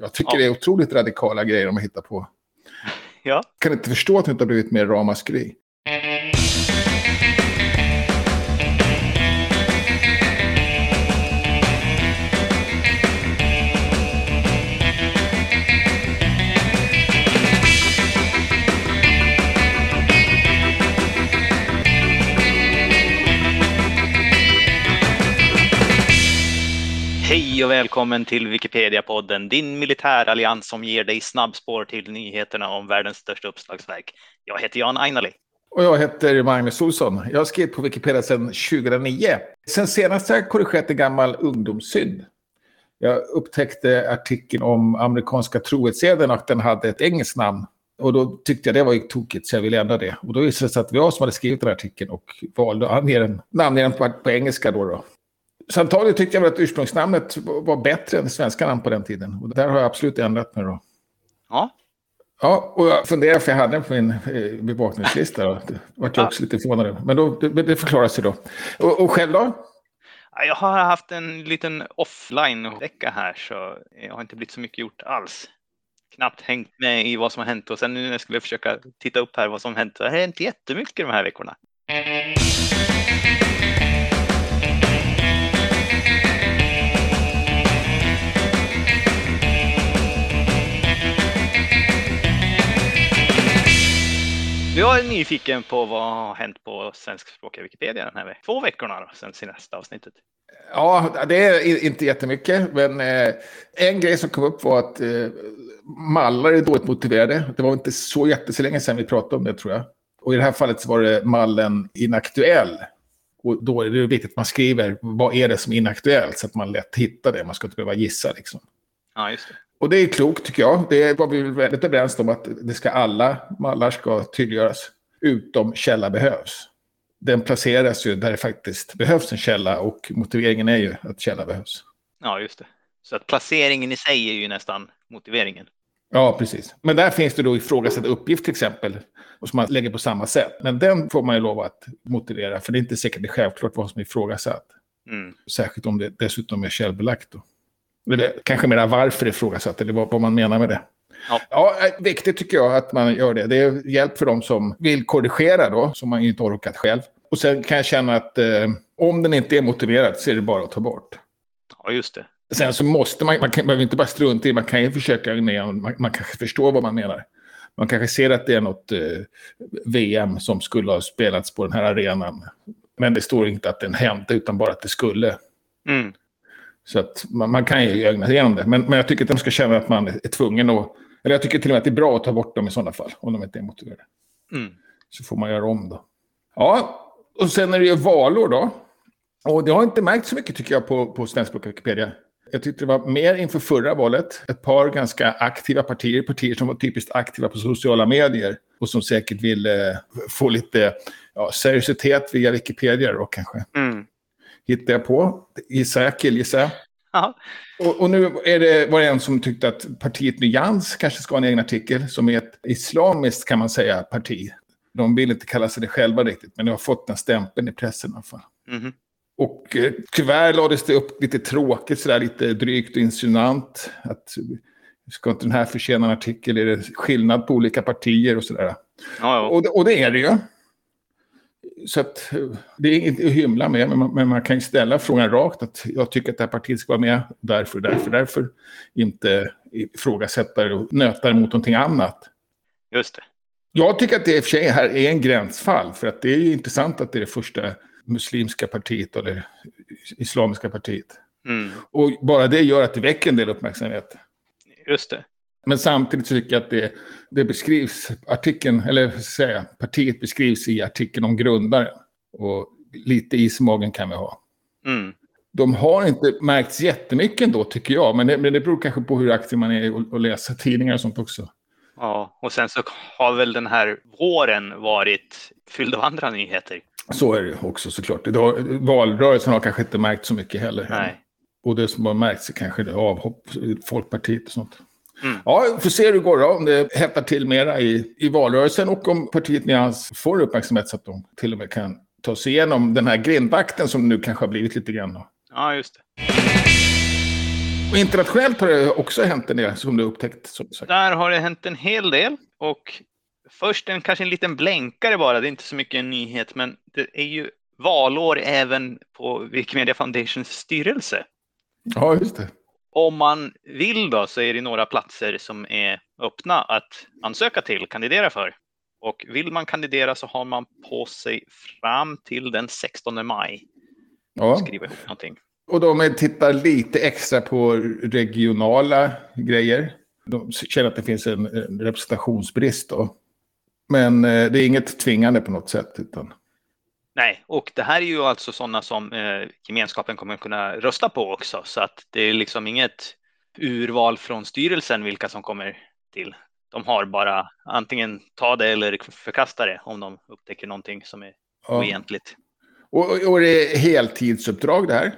Jag tycker Ja. det är otroligt radikala grejer de hittar på. Ja. kan inte förstå att det inte har blivit mer ramaskri. Hej och välkommen till Wikipedia-podden, din militärallians som ger dig snabbspår till nyheterna om världens största uppslagsverk. Jag heter Jan Ainali. Och jag heter Magnus Olsson. Jag har skrivit på Wikipedia sedan 2009. Sen senast har jag korrigerat en gammal ungdomssynd. Jag upptäckte artikeln om amerikanska trohetseden och att den hade ett engelskt namn. Och då tyckte jag det var ju tokigt så jag ville ändra det. Och då visade det sig att det var jag som hade skrivit den här artikeln och valde att ange den, namnge den på, på engelska då. då. Så antagligen tyckte jag väl att ursprungsnamnet var bättre än det svenska namn på den tiden. Och där har jag absolut ändrat mig då. Ja, Ja, och jag funderade för jag hade den på min eh, bevakningslista. Då. Det vart jag också lite förvånad över. Men då, det, det förklarar sig då. Och, och själv då? jag har haft en liten offline-vecka här så jag har inte blivit så mycket gjort alls. Knappt hängt med i vad som har hänt och sen nu när jag skulle försöka titta upp här vad som har hänt. Det har hänt jättemycket de här veckorna. Jag är nyfiken på vad har hänt på svenskspråkiga Wikipedia den här veckan. Två veckorna då, sen senaste avsnittet. Ja, det är inte jättemycket. Men eh, en grej som kom upp var att eh, mallar är dåligt motiverade. Det var inte så jättelänge sedan vi pratade om det tror jag. Och i det här fallet så var det mallen inaktuell. Och då är det viktigt att man skriver vad är det som är inaktuellt så att man lätt hittar det. Man ska inte behöva gissa liksom. Ja, just det. Och det är klokt tycker jag. Det var vi väl väldigt överens om att det ska alla mallar ska tydliggöras. Utom källa behövs. Den placeras ju där det faktiskt behövs en källa och motiveringen är ju att källa behövs. Ja, just det. Så att placeringen i sig är ju nästan motiveringen. Ja, precis. Men där finns det då ifrågasatt uppgift till exempel. Och som man lägger på samma sätt. Men den får man ju lov att motivera. För det är inte säkert det är självklart vad som är ifrågasatt. Mm. Särskilt om det dessutom är källbelagt. Då. Eller kanske mera varför ifrågasatt. Eller vad, vad man menar med det. Ja. Ja, eh, viktigt tycker jag att man gör det. Det är hjälp för dem som vill korrigera då, som man inte orkat själv. Och sen kan jag känna att eh, om den inte är motiverad så är det bara att ta bort. Ja, just det. Sen så måste man, man kan, behöver inte bara strunta i, man kan ju försöka man, man kanske förstår vad man menar. Man kanske ser att det är något eh, VM som skulle ha spelats på den här arenan. Men det står inte att den hände, utan bara att det skulle. Mm. Så att man, man kan ju ögna igenom det. Men, men jag tycker att de ska känna att man är tvungen att... Eller jag tycker till och med att det är bra att ta bort dem i sådana fall, om de inte är motiverade. Mm. Så får man göra om då. Ja, och sen är det ju valår då. Och det har inte märkt så mycket tycker jag på, på svenskspråkiga Wikipedia. Jag tyckte det var mer inför förra valet. Ett par ganska aktiva partier, partier som var typiskt aktiva på sociala medier. Och som säkert ville få lite ja, seriositet via Wikipedia då kanske. Mm. Hittade jag på. Gissar jag, killgissar jag. Ja. Och, och nu är det, var det en som tyckte att partiet Nyans kanske ska ha en egen artikel. Som är ett islamiskt kan man säga parti. De vill inte kalla sig det själva riktigt. Men de har fått den stämpeln i pressen i alla fall. Mhm. Och eh, tyvärr lades det upp lite tråkigt, sådär lite drygt och insinuant. Att ska inte den här förtjäna en artikel? Är det skillnad på olika partier och sådär? Ja, ja. Och, och det är det ju. Så att, eh, det är inget att hymla med, men man, men man kan ju ställa frågan rakt att jag tycker att det här partiet ska vara med, därför, därför, därför. Inte ifrågasätta det och nöta det mot någonting annat. just det. Jag tycker att det i och för sig här är en gränsfall, för att det är ju intressant att det är det första muslimska partiet eller islamiska partiet. Mm. Och bara det gör att det väcker en del uppmärksamhet. Just det. Men samtidigt tycker jag att det, det beskrivs, artikeln, eller säga, partiet beskrivs i artikeln om grundaren. Och lite is i magen kan vi ha. Mm. De har inte märkts jättemycket ändå tycker jag, men det, men det beror kanske på hur aktiv man är och, och läsa tidningar och sånt också. Ja, och sen så har väl den här våren varit fylld av andra nyheter. Så är det också såklart. Idag, valrörelsen har kanske inte märkt så mycket heller. Nej. Och det som har märkts är kanske det avhopp Folkpartiet och sånt. Mm. Ja, vi får se hur det går då, om det hettar till mera i, i valrörelsen och om partiet Nyans får uppmärksamhet så att de till och med kan ta sig igenom den här grindvakten som nu kanske har blivit lite grann. Då. Ja, just det. Internationellt har det också hänt en del som du upptäckt. Som sagt. Där har det hänt en hel del och först en kanske en liten blänkare bara. Det är inte så mycket en nyhet, men det är ju valår även på Wikimedia Foundations styrelse. Ja, just det. Om man vill då så är det några platser som är öppna att ansöka till, kandidera för. Och vill man kandidera så har man på sig fram till den 16 maj. Ja. Skriva ihop någonting. Och de är- tittar lite extra på regionala grejer. De känner att det finns en, en representationsbrist då. Men eh, det är inget tvingande på något sätt. Utan, Nej, och det här är ju alltså sådana som eh, gemenskapen kommer kunna rösta på också, så att det är liksom inget urval från styrelsen vilka som kommer till. De har bara antingen ta det eller förkasta det om de upptäcker någonting som är ja. oegentligt. och, och, det är heltidsuppdrag det här?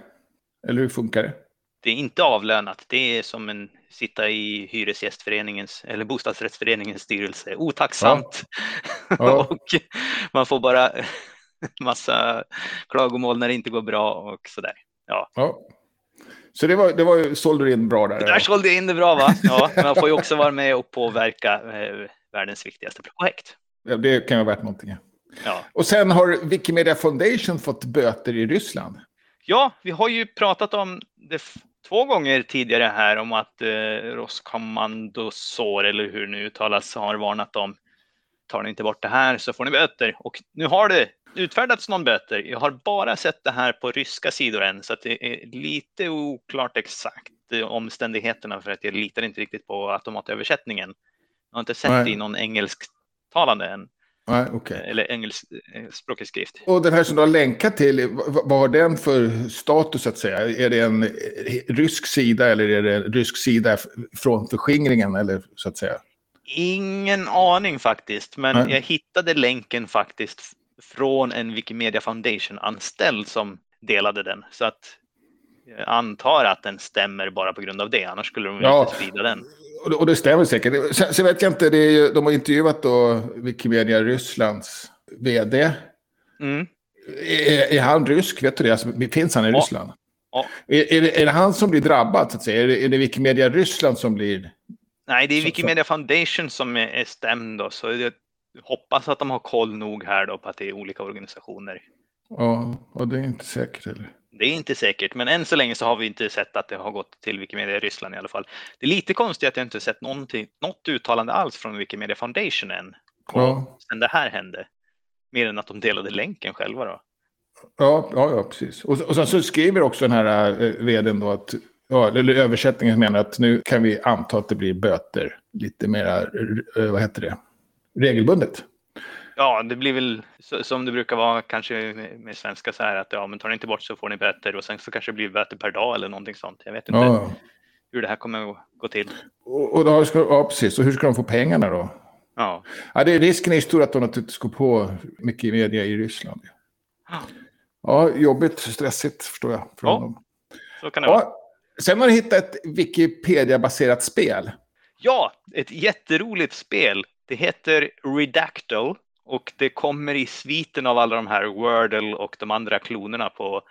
Eller hur funkar det? Det är inte avlönat. Det är som en sitta i hyresgästföreningens eller bostadsrättsföreningens styrelse. Otacksamt. Ja. och man får bara massa klagomål när det inte går bra och sådär. Ja, Ja. Så det var, det var ju, sålde du in bra där. där sålde jag in det bra va? Ja, man får ju också vara med och påverka eh, världens viktigaste projekt. Ja, Det kan vara värt någonting. Ja. Och sen har Wikimedia Foundation fått böter i Ryssland. ja, vi har ju pratat om det två gånger tidigare här om att eh, Roskommandosor, eller hur det nu uttalas, har varnat om tar ni inte bort det här så får ni böter. Och nu har det utfärdats någon böter. Jag har bara sett det här på ryska sidor än, så att det är lite oklart exakt eh, omständigheterna för att jag litar inte riktigt på automatöversättningen. Jag har inte sett Nej. det i någon engelsktalande än, Nej, okej. eller engelskspråkig skrift. Och den här som du har länkat till, vad har den för status att säga? Är det en eh, rysk sida eller är det en rysk sida från förskingringen eller så att säga? Ingen aning faktiskt, men Nej. jag hittade länken faktiskt från en Wikimedia Foundation-anställd som delade den. Så att jag antar att den stämmer bara på grund av det, annars skulle de Ja. inte sprida den. Och det, stämmer säkert. Sen, sen vet jag inte, det är ju, de har intervjuat då Wikimedia Rysslands vd. Mm. Är, är han rysk? Vet du det? Alltså, finns han i Ja. Ryssland? Ja. Är, är, det, är det han som blir drabbad? Så att säga? Är, det, är det Wikimedia Ryssland som blir... Nej, det är Wikimedia Foundation som är, är stämd då, så hoppas att de har koll nog här då på att det är olika organisationer. Ja, och det är inte säkert heller. Det är inte säkert, men än så länge så har vi inte sett att det har gått till Wikimedia i Ryssland i alla fall. Det är lite konstigt att jag inte sett något uttalande alls från Wikimedia Foundation än. Ja. sen det här hände. Mer än att de delade länken själva då. Ja, ja, ja precis. Och, och sen så skriver också den här eh, vdn då att, ja, eller översättningen menar att nu kan vi anta att det blir böter lite mera, eh, vad heter det, regelbundet. Ja, det blir väl som det brukar vara kanske med, svenska så här att ja, men tar ni inte bort så får ni böter och sen så kanske det blir böter per dag eller någonting sånt. Jag vet inte Ja, hur det här kommer att gå till. och, och då ska, ja, precis. Och hur ska de få pengarna då? Ja, Ja, det är risken är stor att de naturligtvis går på mycket media i Ryssland. Ja, jobbigt, stressigt förstår jag. För Ja. honom. så kan det vara. Ja, sen har du hittat ett Wikipedia-baserat spel. Ja, ett jätteroligt spel. Det heter Redactal och det kommer i sviten av alla de här Wordle och de andra klonerna på,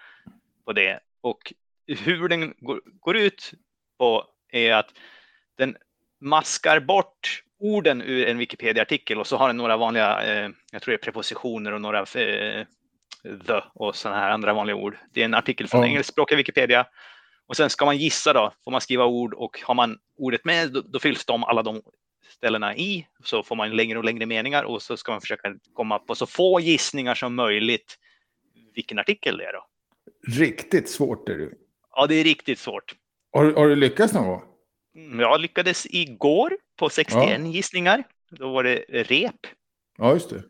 på det. Och hur den går, går ut på är att den maskar bort orden ur en Wikipedia-artikel och så har den några vanliga, eh, jag tror det är prepositioner och några eh, the och sådana här andra vanliga ord. Det är en artikel från Ja. engelskspråkiga Wikipedia och sen ska man gissa då, får man skriva ord och har man ordet med då, då fylls de alla de ställena i. Så får man längre och längre meningar och så ska man försöka komma på så få gissningar som möjligt vilken artikel det är då. Riktigt svårt är det. Ja, det är riktigt svårt. Har, du- har du lyckats någon gång? Mm, Jag lyckades igår på 61 gissningar. Då var det rep. Ja, just det.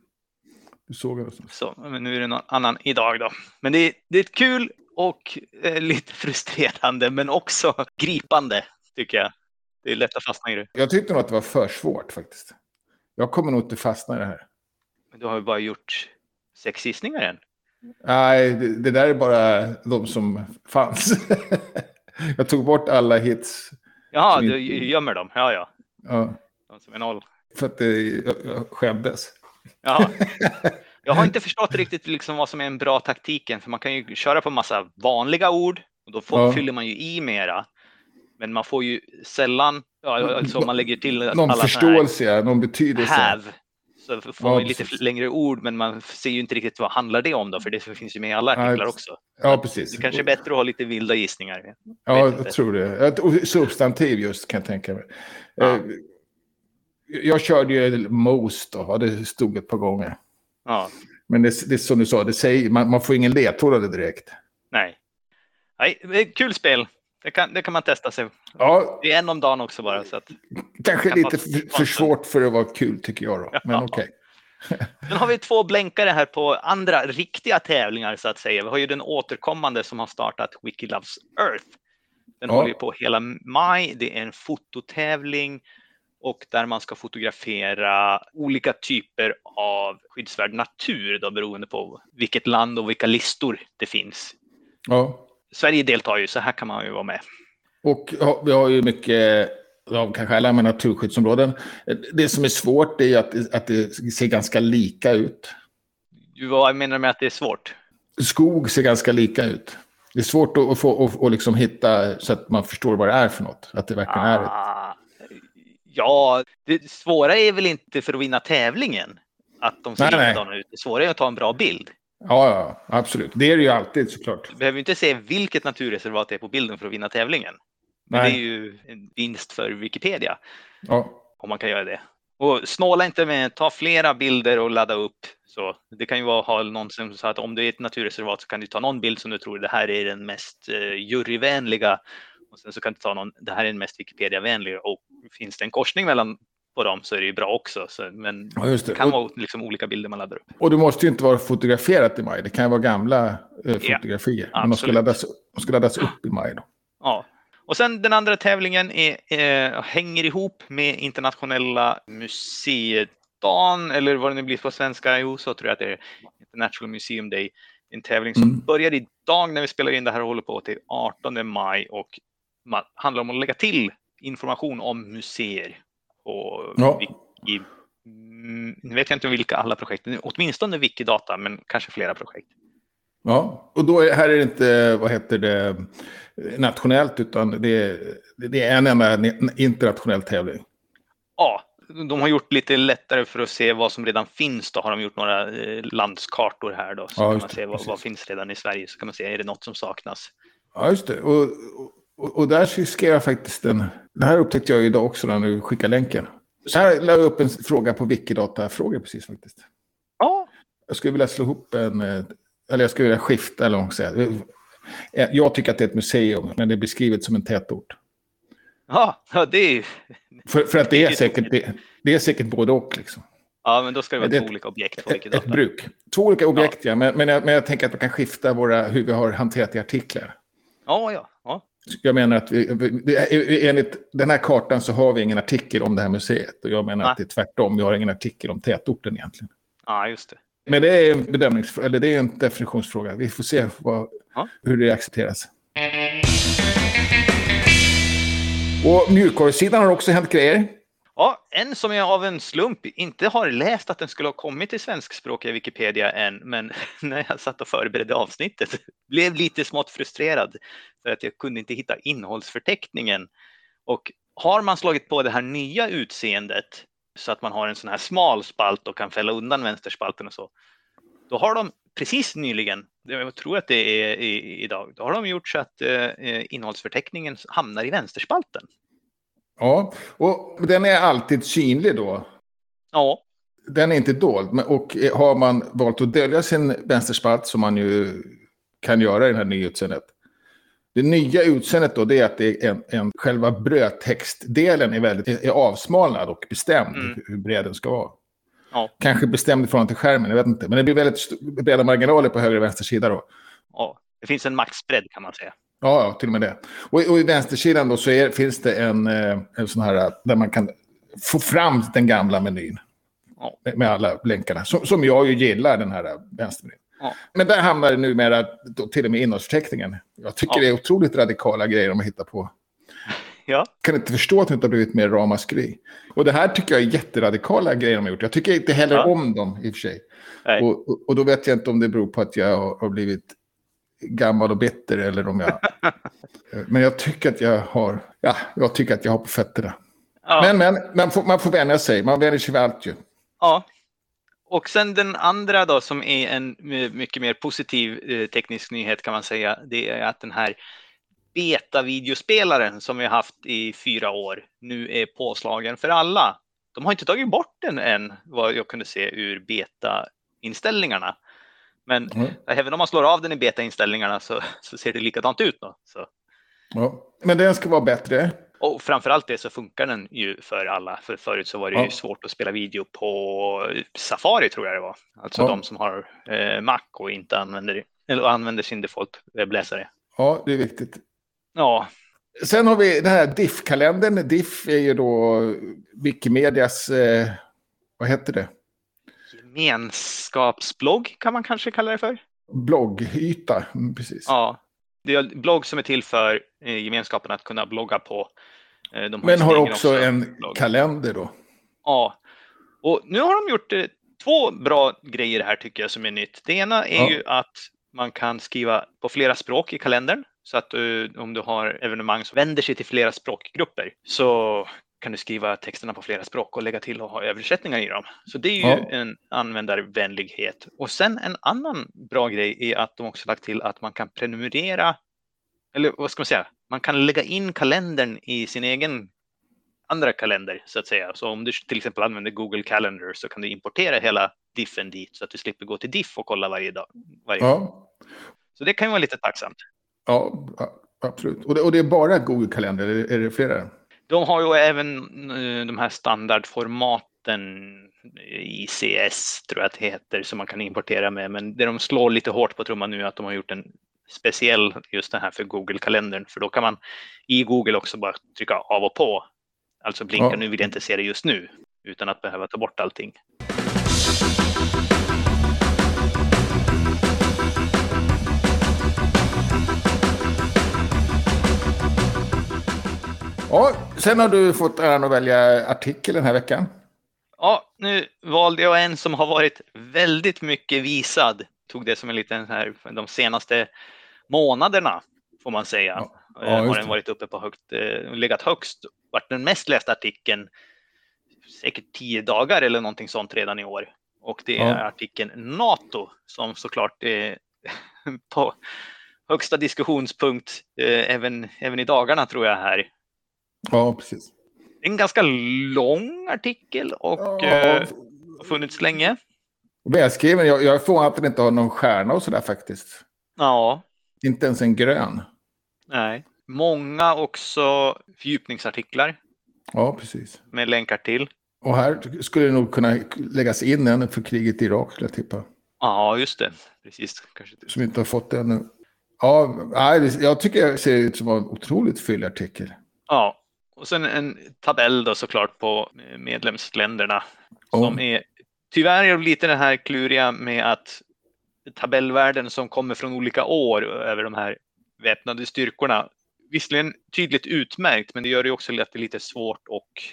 Du såg det. Så, men nu är det någon annan idag då. Men det är, det är kul och eh, lite frustrerande men också gripande tycker jag. Det är lätt att fastna i det. Jag tyckte nog att det var för svårt faktiskt. Jag kommer nog inte fastna i det här. Men du har ju bara gjort sex gissningar än. Nej, det, det där är bara de som fanns. jag tog bort alla hits. Jaha, du inte- gömmer dem. Ja, ja. Ja, De som är noll. för att det, jag, jag skämdes. Jaha. Jag har inte förstått riktigt liksom vad som är en bra taktiken, för man kan ju köra på massa vanliga ord och då får, Ja. fyller man ju i mera. Men man får ju sällan, ja, alltså om man lägger till någon alla förståelse, ja, någon betydelse. have så får Ja, man lite precis. längre ord, men man ser ju inte riktigt vad handlar det om då, för det finns ju med i alla artiklar precis. också. Ja, precis. Det kanske är bättre att ha lite vilda gissningar. Ja, jag inte. tror det. Och Substantiv just kan jag tänka mig. Ja. Eh, Jag körde ju most då, ja, det stod ett par gånger. Ja, Men det, det är som du sa, det säger, man, man får ingen ledtråd direkt. nej. Nej, är kul spel. Det kan, det kan man testa sig. Ja, Det är en om dagen också bara. Så att. kanske kan lite för, för svårt för att vara kul tycker jag då. Men Ja. okej. Sen har vi två blänkare här på andra riktiga tävlingar så att säga. Vi har ju den återkommande som har startat Wiki Loves Earth. Den Ja. håller ju på hela maj. Det är en fototävling och där man ska fotografera olika typer av skyddsvärd natur då, beroende på vilket land och vilka listor det finns. Ja. Sverige deltar ju, så här kan man ju vara med. Och ja, vi har ju mycket, ja, kanske alla med naturskyddsområden. Det som är svårt är att, att det ser ganska lika ut. Vad menar du med att det är svårt? Skog ser ganska lika ut. Det är svårt att, få att, att liksom hitta så att man förstår vad det är för något. Att det verkligen är ett. Ah, ja, det svåra är väl inte för att vinna tävlingen att de ser likadana ut. Det svåra är att ta en bra bild. Ja, ja, absolut. Det är det ju alltid såklart. Du behöver inte se vilket naturreservat det är på bilden för att vinna tävlingen. Men det är Nej. ju en vinst för Wikipedia Ja, om man kan göra det. Och snåla inte med ta flera bilder och ladda upp. Så det kan ju vara ha någon som sa att om du är ett naturreservat så kan du ta någon bild som du tror det här är den mest eh, juryvänliga. Och sen så kan du ta någon, det här är den mest Wikipedia-vänliga. Och finns det en korsning mellan på dem så är det ju bra också. Så, men ja det det. kan vara liksom olika bilder man laddar upp. och det måste ju inte vara fotograferat i maj. Det kan ju vara gamla eh, fotografier. Men de ska, laddas, de ska laddas upp i maj då. Ja. Och sen den andra tävlingen är, eh, hänger ihop med internationella museidagen, eller vad det nu blir på svenska. Jo, så tror jag att det är International Museum Day. En tävling som Mm. börjar idag när vi spelar in det här och håller på till 18 maj och handlar om att lägga till information om museer. Och Ja. Wiki, mm, nu vet jag inte vilka alla projekt, åtminstone Wikidata, men kanske flera projekt. Ja, och då är, här är det inte, vad heter det, nationellt, utan det är, det är en enda internationell tävling. Ja, de har gjort lite lättare för att se vad som redan finns. Då har de gjort några eh, landskartor här då. Så Ja, kan man se vad, vad finns redan i Sverige. Så kan man se, är det något som saknas? Ja, just det. Och, och, och där skrev jag faktiskt en... Det här upptäckte jag idag också när du skickade länken. Så här la jag upp en fråga på Wikidata-frågor precis faktiskt. Ja, Jag skulle vilja slå ihop en... eh, Eller jag skulle vilja skifta, eller vad säga. Eh, Jag tycker att det är ett museum, men det är beskrivet som en tätort. ja, ja det är För, för att det är säkert, det, det är säkert både och. Liksom. Ja, men då ska det vara Det två olika objekt på Ett, ett bruk. Två olika objekt, ja. Men, men, jag, men jag tänker att man kan skifta våra, hur vi har hanterat i artiklar. Ja, ja, ja. Jag menar att vi, vi, enligt den här kartan så har vi ingen artikel om det här museet. Och jag menar Nej. att det är tvärtom. Vi har ingen artikel om tätorten egentligen. ja just det. Men det är en bedömnings, eller det är en definitionsfråga. Vi får se vad, Ja. hur det accepteras. Och mjukvarusidan har också hänt grejer. Ja, en som jag av en slump inte har läst att den skulle ha kommit till svenskspråkiga Wikipedia än, men när jag satt och förberedde avsnittet blev lite smått frustrerad för att jag kunde inte hitta innehållsförteckningen. Och har man slagit på det här nya utseendet så att man har en sån här smal spalt och kan fälla undan vänsterspalten och så, då har de precis nyligen, jag tror att det är idag, då har de gjort så att eh, eh, innehållsförteckningen hamnar i vänsterspalten. Ja, och den är alltid synlig då. Ja, Den är inte dold. Och har man valt att dölja sin vänsterspalt, som man ju kan göra i det här nya utseendet. Det nya utseendet då, det är att det är en, en, själva brödtextdelen är, väldigt, är avsmalnad och bestämd Mm. hur bred den ska vara. Ja. Kanske bestämd i förhållande till skärmen, jag vet inte. Men det blir väldigt breda marginaler på höger och vänster sida då. ja, det finns en maxbredd kan man säga. Ja, ja, till och med det. Och, och i vänstersidan då så är, finns det en, eh, en sån här där man kan få fram den gamla menyn. Ja. Med- alla länkarna. Som, som jag ju gillar, den här vänstermenyn. Ja. Men där hamnar det numera då till och med innehållsförteckningen. Jag tycker Ja. det är otroligt radikala grejer de hittar på. Ja, kan inte förstå att det inte har blivit mer ramaskri. Och det här tycker jag är jätteradikala grejer de har gjort. Jag tycker inte heller Ja. om dem i och för sig. Och, och, och då vet jag inte om det beror på att jag har, har blivit gammal och bitter eller om jag men jag tycker att jag har, ja, jag tycker att jag har på fötterna. Ja. Men, men man får, man får vänja sig. Man vänjer sig vid allt ju. Ja. Och sen den andra då som är en mycket mer positiv eh, teknisk nyhet kan man säga. Det är att den här beta-videospelaren som vi har haft i fyra år nu är påslagen för alla. De har inte tagit bort den än vad jag kunde se ur beta-inställningarna. Men Mm. även om man slår av den i beta-inställningarna så, så ser det likadant ut. Då. Så. Ja. Men den ska vara bättre. Och framförallt det så funkar den ju för alla. För förut så var det ju Ja. svårt att spela video på Safari tror jag det var. Alltså Ja. de som har eh, Mac och inte använder, eller använder sin default webbläsare. Ja, det är viktigt. Ja, Sen har vi den här DIF-kalendern. DIF är ju då Wikimedias, eh, vad heter det? Gemenskapsblogg kan man kanske kalla det för. Bloggyta. Mm, precis. Ja, det är en blogg som är till för eh, gemenskapen att kunna blogga på. Eh, de Men har egen också en blogg. kalender då. Ja, och nu har de gjort eh, två bra grejer här tycker jag som är nytt. Det ena är Ja. ju att man kan skriva på flera språk i kalendern. Så att du, om du har evenemang som vänder sig till flera språkgrupper så kan du skriva texterna på flera språk och lägga till och ha översättningar i dem. Så det är ju Ja. en användarvänlighet. Och sen en annan bra grej är att de också lagt till att man kan prenumerera, eller vad ska man säga, man kan lägga in kalendern i sin egen andra kalender så att säga. Så om du till exempel använder Google Calendar så kan du importera hela diffen dit så att du slipper gå till diff och kolla varje dag. Varje. Ja, Så det kan ju vara lite tacksamt. ja absolut. Och det, och det är bara Google-kalender, eller är det flera? De har ju även eh, de här standardformaten ICS tror jag att det heter som man kan importera med. Men det de slår lite hårt på trumman nu är att de har gjort en speciell just det här för Google-kalendern. För då kan man i Google också bara trycka av och på. Alltså blinka, Ja. nu vill jag inte se det just nu. Utan att behöva ta bort allting. Sen har du fått äran att välja artikel den här veckan. Ja, nu valde jag en som har varit väldigt mycket visad. Tog det som en liten här de senaste månaderna får man säga. Ja, Eh, ja, har den varit uppe på högt, eh, legat högst. Varit den mest lästa artikeln säkert tio dagar eller någonting sånt redan i år. Och det är Ja. artikeln NATO som såklart är på högsta diskussionspunkt eh, även, även i dagarna tror jag här. Ja, precis. En ganska lång artikel och Ja, eh, har funnits länge. välskriven. Jag, jag är förvånad att den inte har någon stjärna och sådär faktiskt. Ja, Inte ens en grön. nej. Många också fördjupningsartiklar Ja, precis. med länkar till. Och här skulle det nog kunna läggas in en för kriget i Irak, skulle jag tippa. Ja, just det. Precis. Kanske. Som inte har fått det ännu. Ja, nej, det- jag tycker det ser ut som en otroligt fyllig artikel. Ja, och sen en tabell då såklart på medlemsländerna. Ja. Som är tyvärr är det lite den här kluriga med att tabellvärden som kommer från olika år över de här väpnade styrkorna. Visserligen tydligt utmärkt, men det gör det också att det är lite svårt att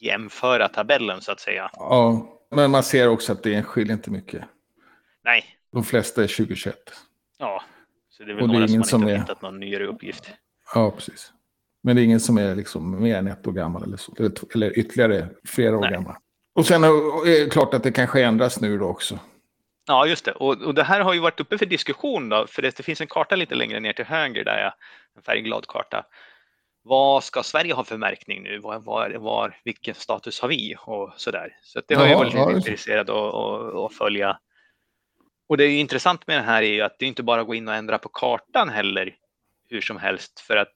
jämföra tabellen så att säga. Ja, men man ser också att det skiljer inte mycket. Nej, De flesta är 2021. ja. Så det är väl Och det är några som man som inte har är- hittat någon nyare uppgift. Ja, precis. Men det är ingen som är liksom mer än ett år gammal eller, så, eller, eller ytterligare flera år Nej. gammal. Och sen är det klart att det kanske ändras nu då också. Ja, just det. Och, och det här har ju varit uppe för diskussion då, för det, det finns en karta lite längre ner till höger där, ja, en färgglad karta. Vad ska Sverige ha för märkning nu? Var, var, var, vilken status har vi? Och sådär. Så det har jag Jaha, varit ja, intresserad av att- att följa. Och det är ju intressant med det här är ju att det är inte bara att gå in och ändra på kartan heller hur som helst för att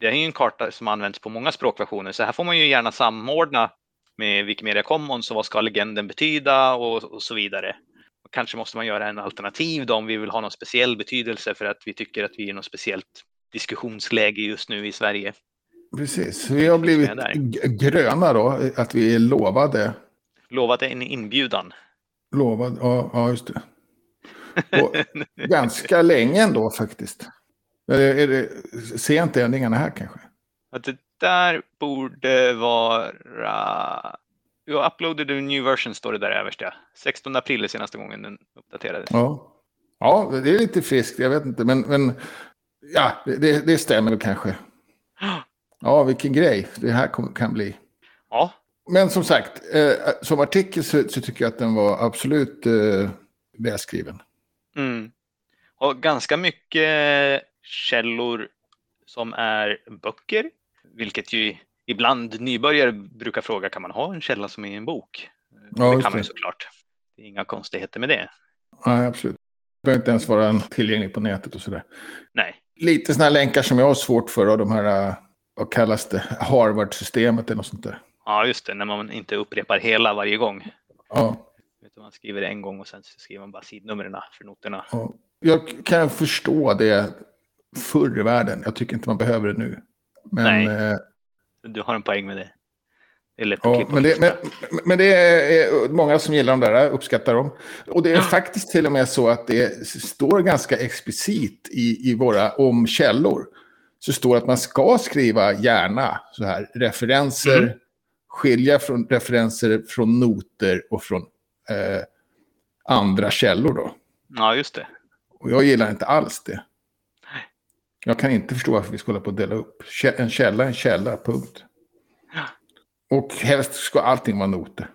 det är ju en karta som används på många språkversioner så här får man ju gärna samordna med Wikimedia Commons och vad ska legenden betyda och, och så vidare. Och kanske måste man göra en alternativ då om vi vill ha någon speciell betydelse för att vi tycker att vi är i något speciellt diskussionsläge just nu i Sverige. Precis, vi har blivit gröna då, att vi är lovade. Lovat en inbjudan. Lovad, ja, ja just det. Och ganska länge ändå faktiskt. Är det, jag inte ändringarna här kanske? Att det där borde vara... Jag uploadade en new version står det där överst. Ja. 16 april är senaste gången den uppdaterades. Ja. ja, det är lite friskt, jag vet inte. Men, men Ja, det, det stämmer kanske. Ja, vilken grej det här kan bli. Ja, Men som sagt, eh, som artikel så, så tycker jag att den var absolut eh, välskriven. Mm. Och ganska mycket källor som är böcker, vilket ju ibland nybörjare brukar fråga, kan man ha en källa som är en bok? Ja, det kan man ju såklart. Det är inga konstigheter med det. Nej, absolut. Det behöver inte ens vara tillgänglig på nätet och sådär. Nej, Lite sådana länkar som jag har svårt för, och de här, eh, vad kallas det, Harvard-systemet eller något sånt där. ja just det, när man inte upprepar hela varje gång. Ja, Utan man skriver det en gång och sen skriver man bara sidnumren för noterna. ja. Jag kan förstå det förr i världen. Jag tycker inte man behöver det nu. Men, Nej. eh, Du har en poäng med det. Det Ja, men det, men, men det är många som gillar de där, uppskattar dem. Och det är faktiskt till och med så att det står ganska explicit i, i våra om källor. Så står att man ska skriva gärna så här referenser, Mm. skilja från referenser från noter och från eh, andra källor då. Ja, just det. Och jag gillar inte alls det. Jag kan inte förstå varför vi ska hålla på att dela upp. En källa en källa, punkt. Och helst ska allting vara noter.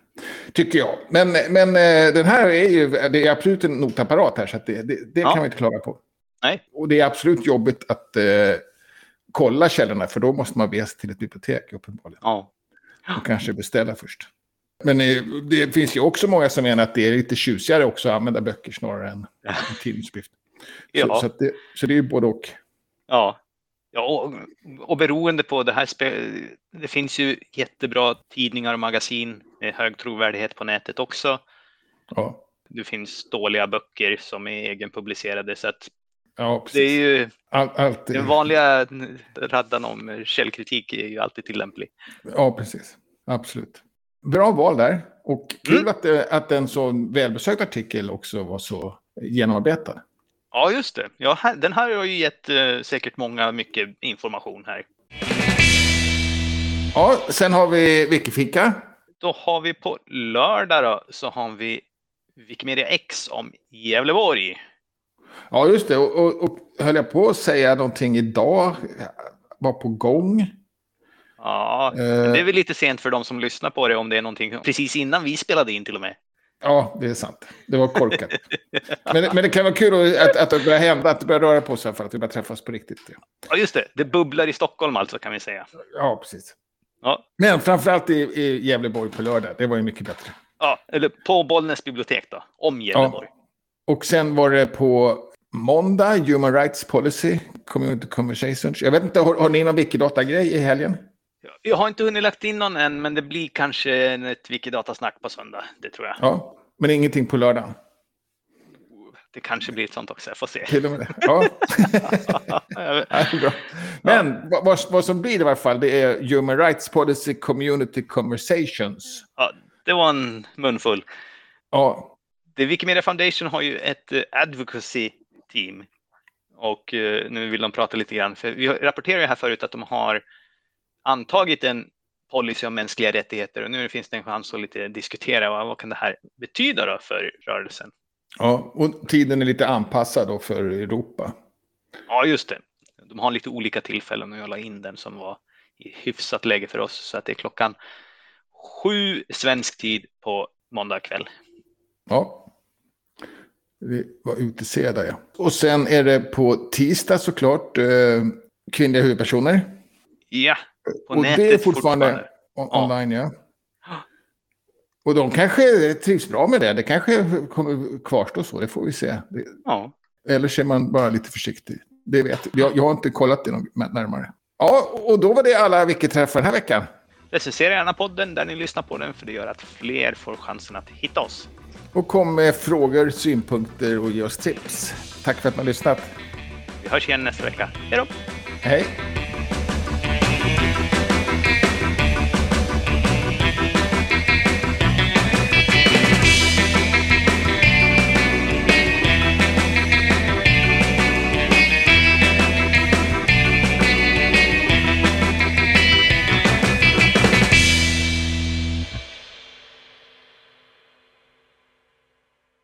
Tycker jag. Men, men eh, den här är ju, det är absolut en notapparat här, så det, det, det Ja. kan vi inte klaga på. Nej, Och det är absolut jobbigt att eh, kolla källorna, för då måste man bege sig till ett bibliotek uppenbarligen. ja. Och kanske beställa först. Men eh, det finns ju också många som menar att det är lite tjusigare också att använda böcker snarare än en tidningsskrift. Så, Ja. så, det, så det är ju både och. Ja, ja och, och beroende på det här, det finns ju jättebra tidningar och magasin med hög trovärdighet på nätet också. Ja, Det finns dåliga böcker som är egenpublicerade så att ja det är ju All, den vanliga raddan om källkritik är ju alltid tillämplig. Ja, precis. Absolut. Bra val där. Och kul Mm. att, det, att en så välbesökt artikel också var så genomarbetad. Ja, just det. Ja, här, den här har ju gett eh, säkert många mycket information här. Ja, sen har vi Wikifika. Då har vi på lördag då, så har vi Wikimedia X om Gävleborg. Ja, just det. Och, och, och höll jag på att säga någonting idag? Var på gång. Ja, Eh, det är väl lite sent för de som lyssnar på det om det är någonting precis innan vi spelade in till och med. Ja, det är sant. Det var korkat. men, men det kan vara kul att, att det börjar hända, att det börjar röra på sig för att vi börjar träffas på riktigt. Ja, Ja, just det. Det bubblar i Stockholm alltså kan vi säga. ja precis. Ja, Men framförallt i, i Gävleborg på lördag. Det var ju mycket bättre. ja eller på Bollnäs bibliotek då, om Gävleborg. Och sen var det på måndag, Human Rights Policy, Community Conversations. Jag vet inte, har, har ni någon Wikidata-grej i helgen? Jag har inte hunnit lagt in någon än, men det blir kanske ett Wikidata-snack på söndag. Det tror jag. Ja, men ingenting på lördag. Det kanske blir ett sånt också, jag får se. Till och med det. Ja. ja, bra. Men vad, vad, vad som blir i alla fall, det är Human Rights Policy Community Conversations. Ja, det var en munfull. Ja, The Wikimedia Foundation har ju ett eh, advocacy team. Och eh, nu vill de prata lite grann. För vi rapporterade ju här förut att de har antagit en policy om mänskliga rättigheter och nu finns det en chans att lite diskutera vad, vad kan det här betyda då för rörelsen? ja, och tiden är lite anpassad då för Europa. Ja, just det. De har lite olika tillfällen och jag la in den som var i hyfsat läge för oss. Så att det är klockan sju svensk tid på måndag kväll. Ja. Vi var utesedda, ja. Och sen är det på tisdag såklart eh, kvinnliga huvudpersoner. Ja, på och nätet det är fortfarande, fortfarande. on- Ja. online, ja. Och de kanske trivs bra med det. Det kanske kommer kvarstå så, det får vi se. Det, Ja, eller är man bara lite försiktig. Det vet jag. Jag har inte kollat det närmare. Ja, och då var det alla Wiki-träffar den här veckan. recensera gärna podden där ni lyssnar på den för det gör att fler får chansen att hitta oss. Och kom med frågor, synpunkter och ge oss tips. Tack för att ni har lyssnat. Vi hörs igen nästa vecka. Hej då! Hej!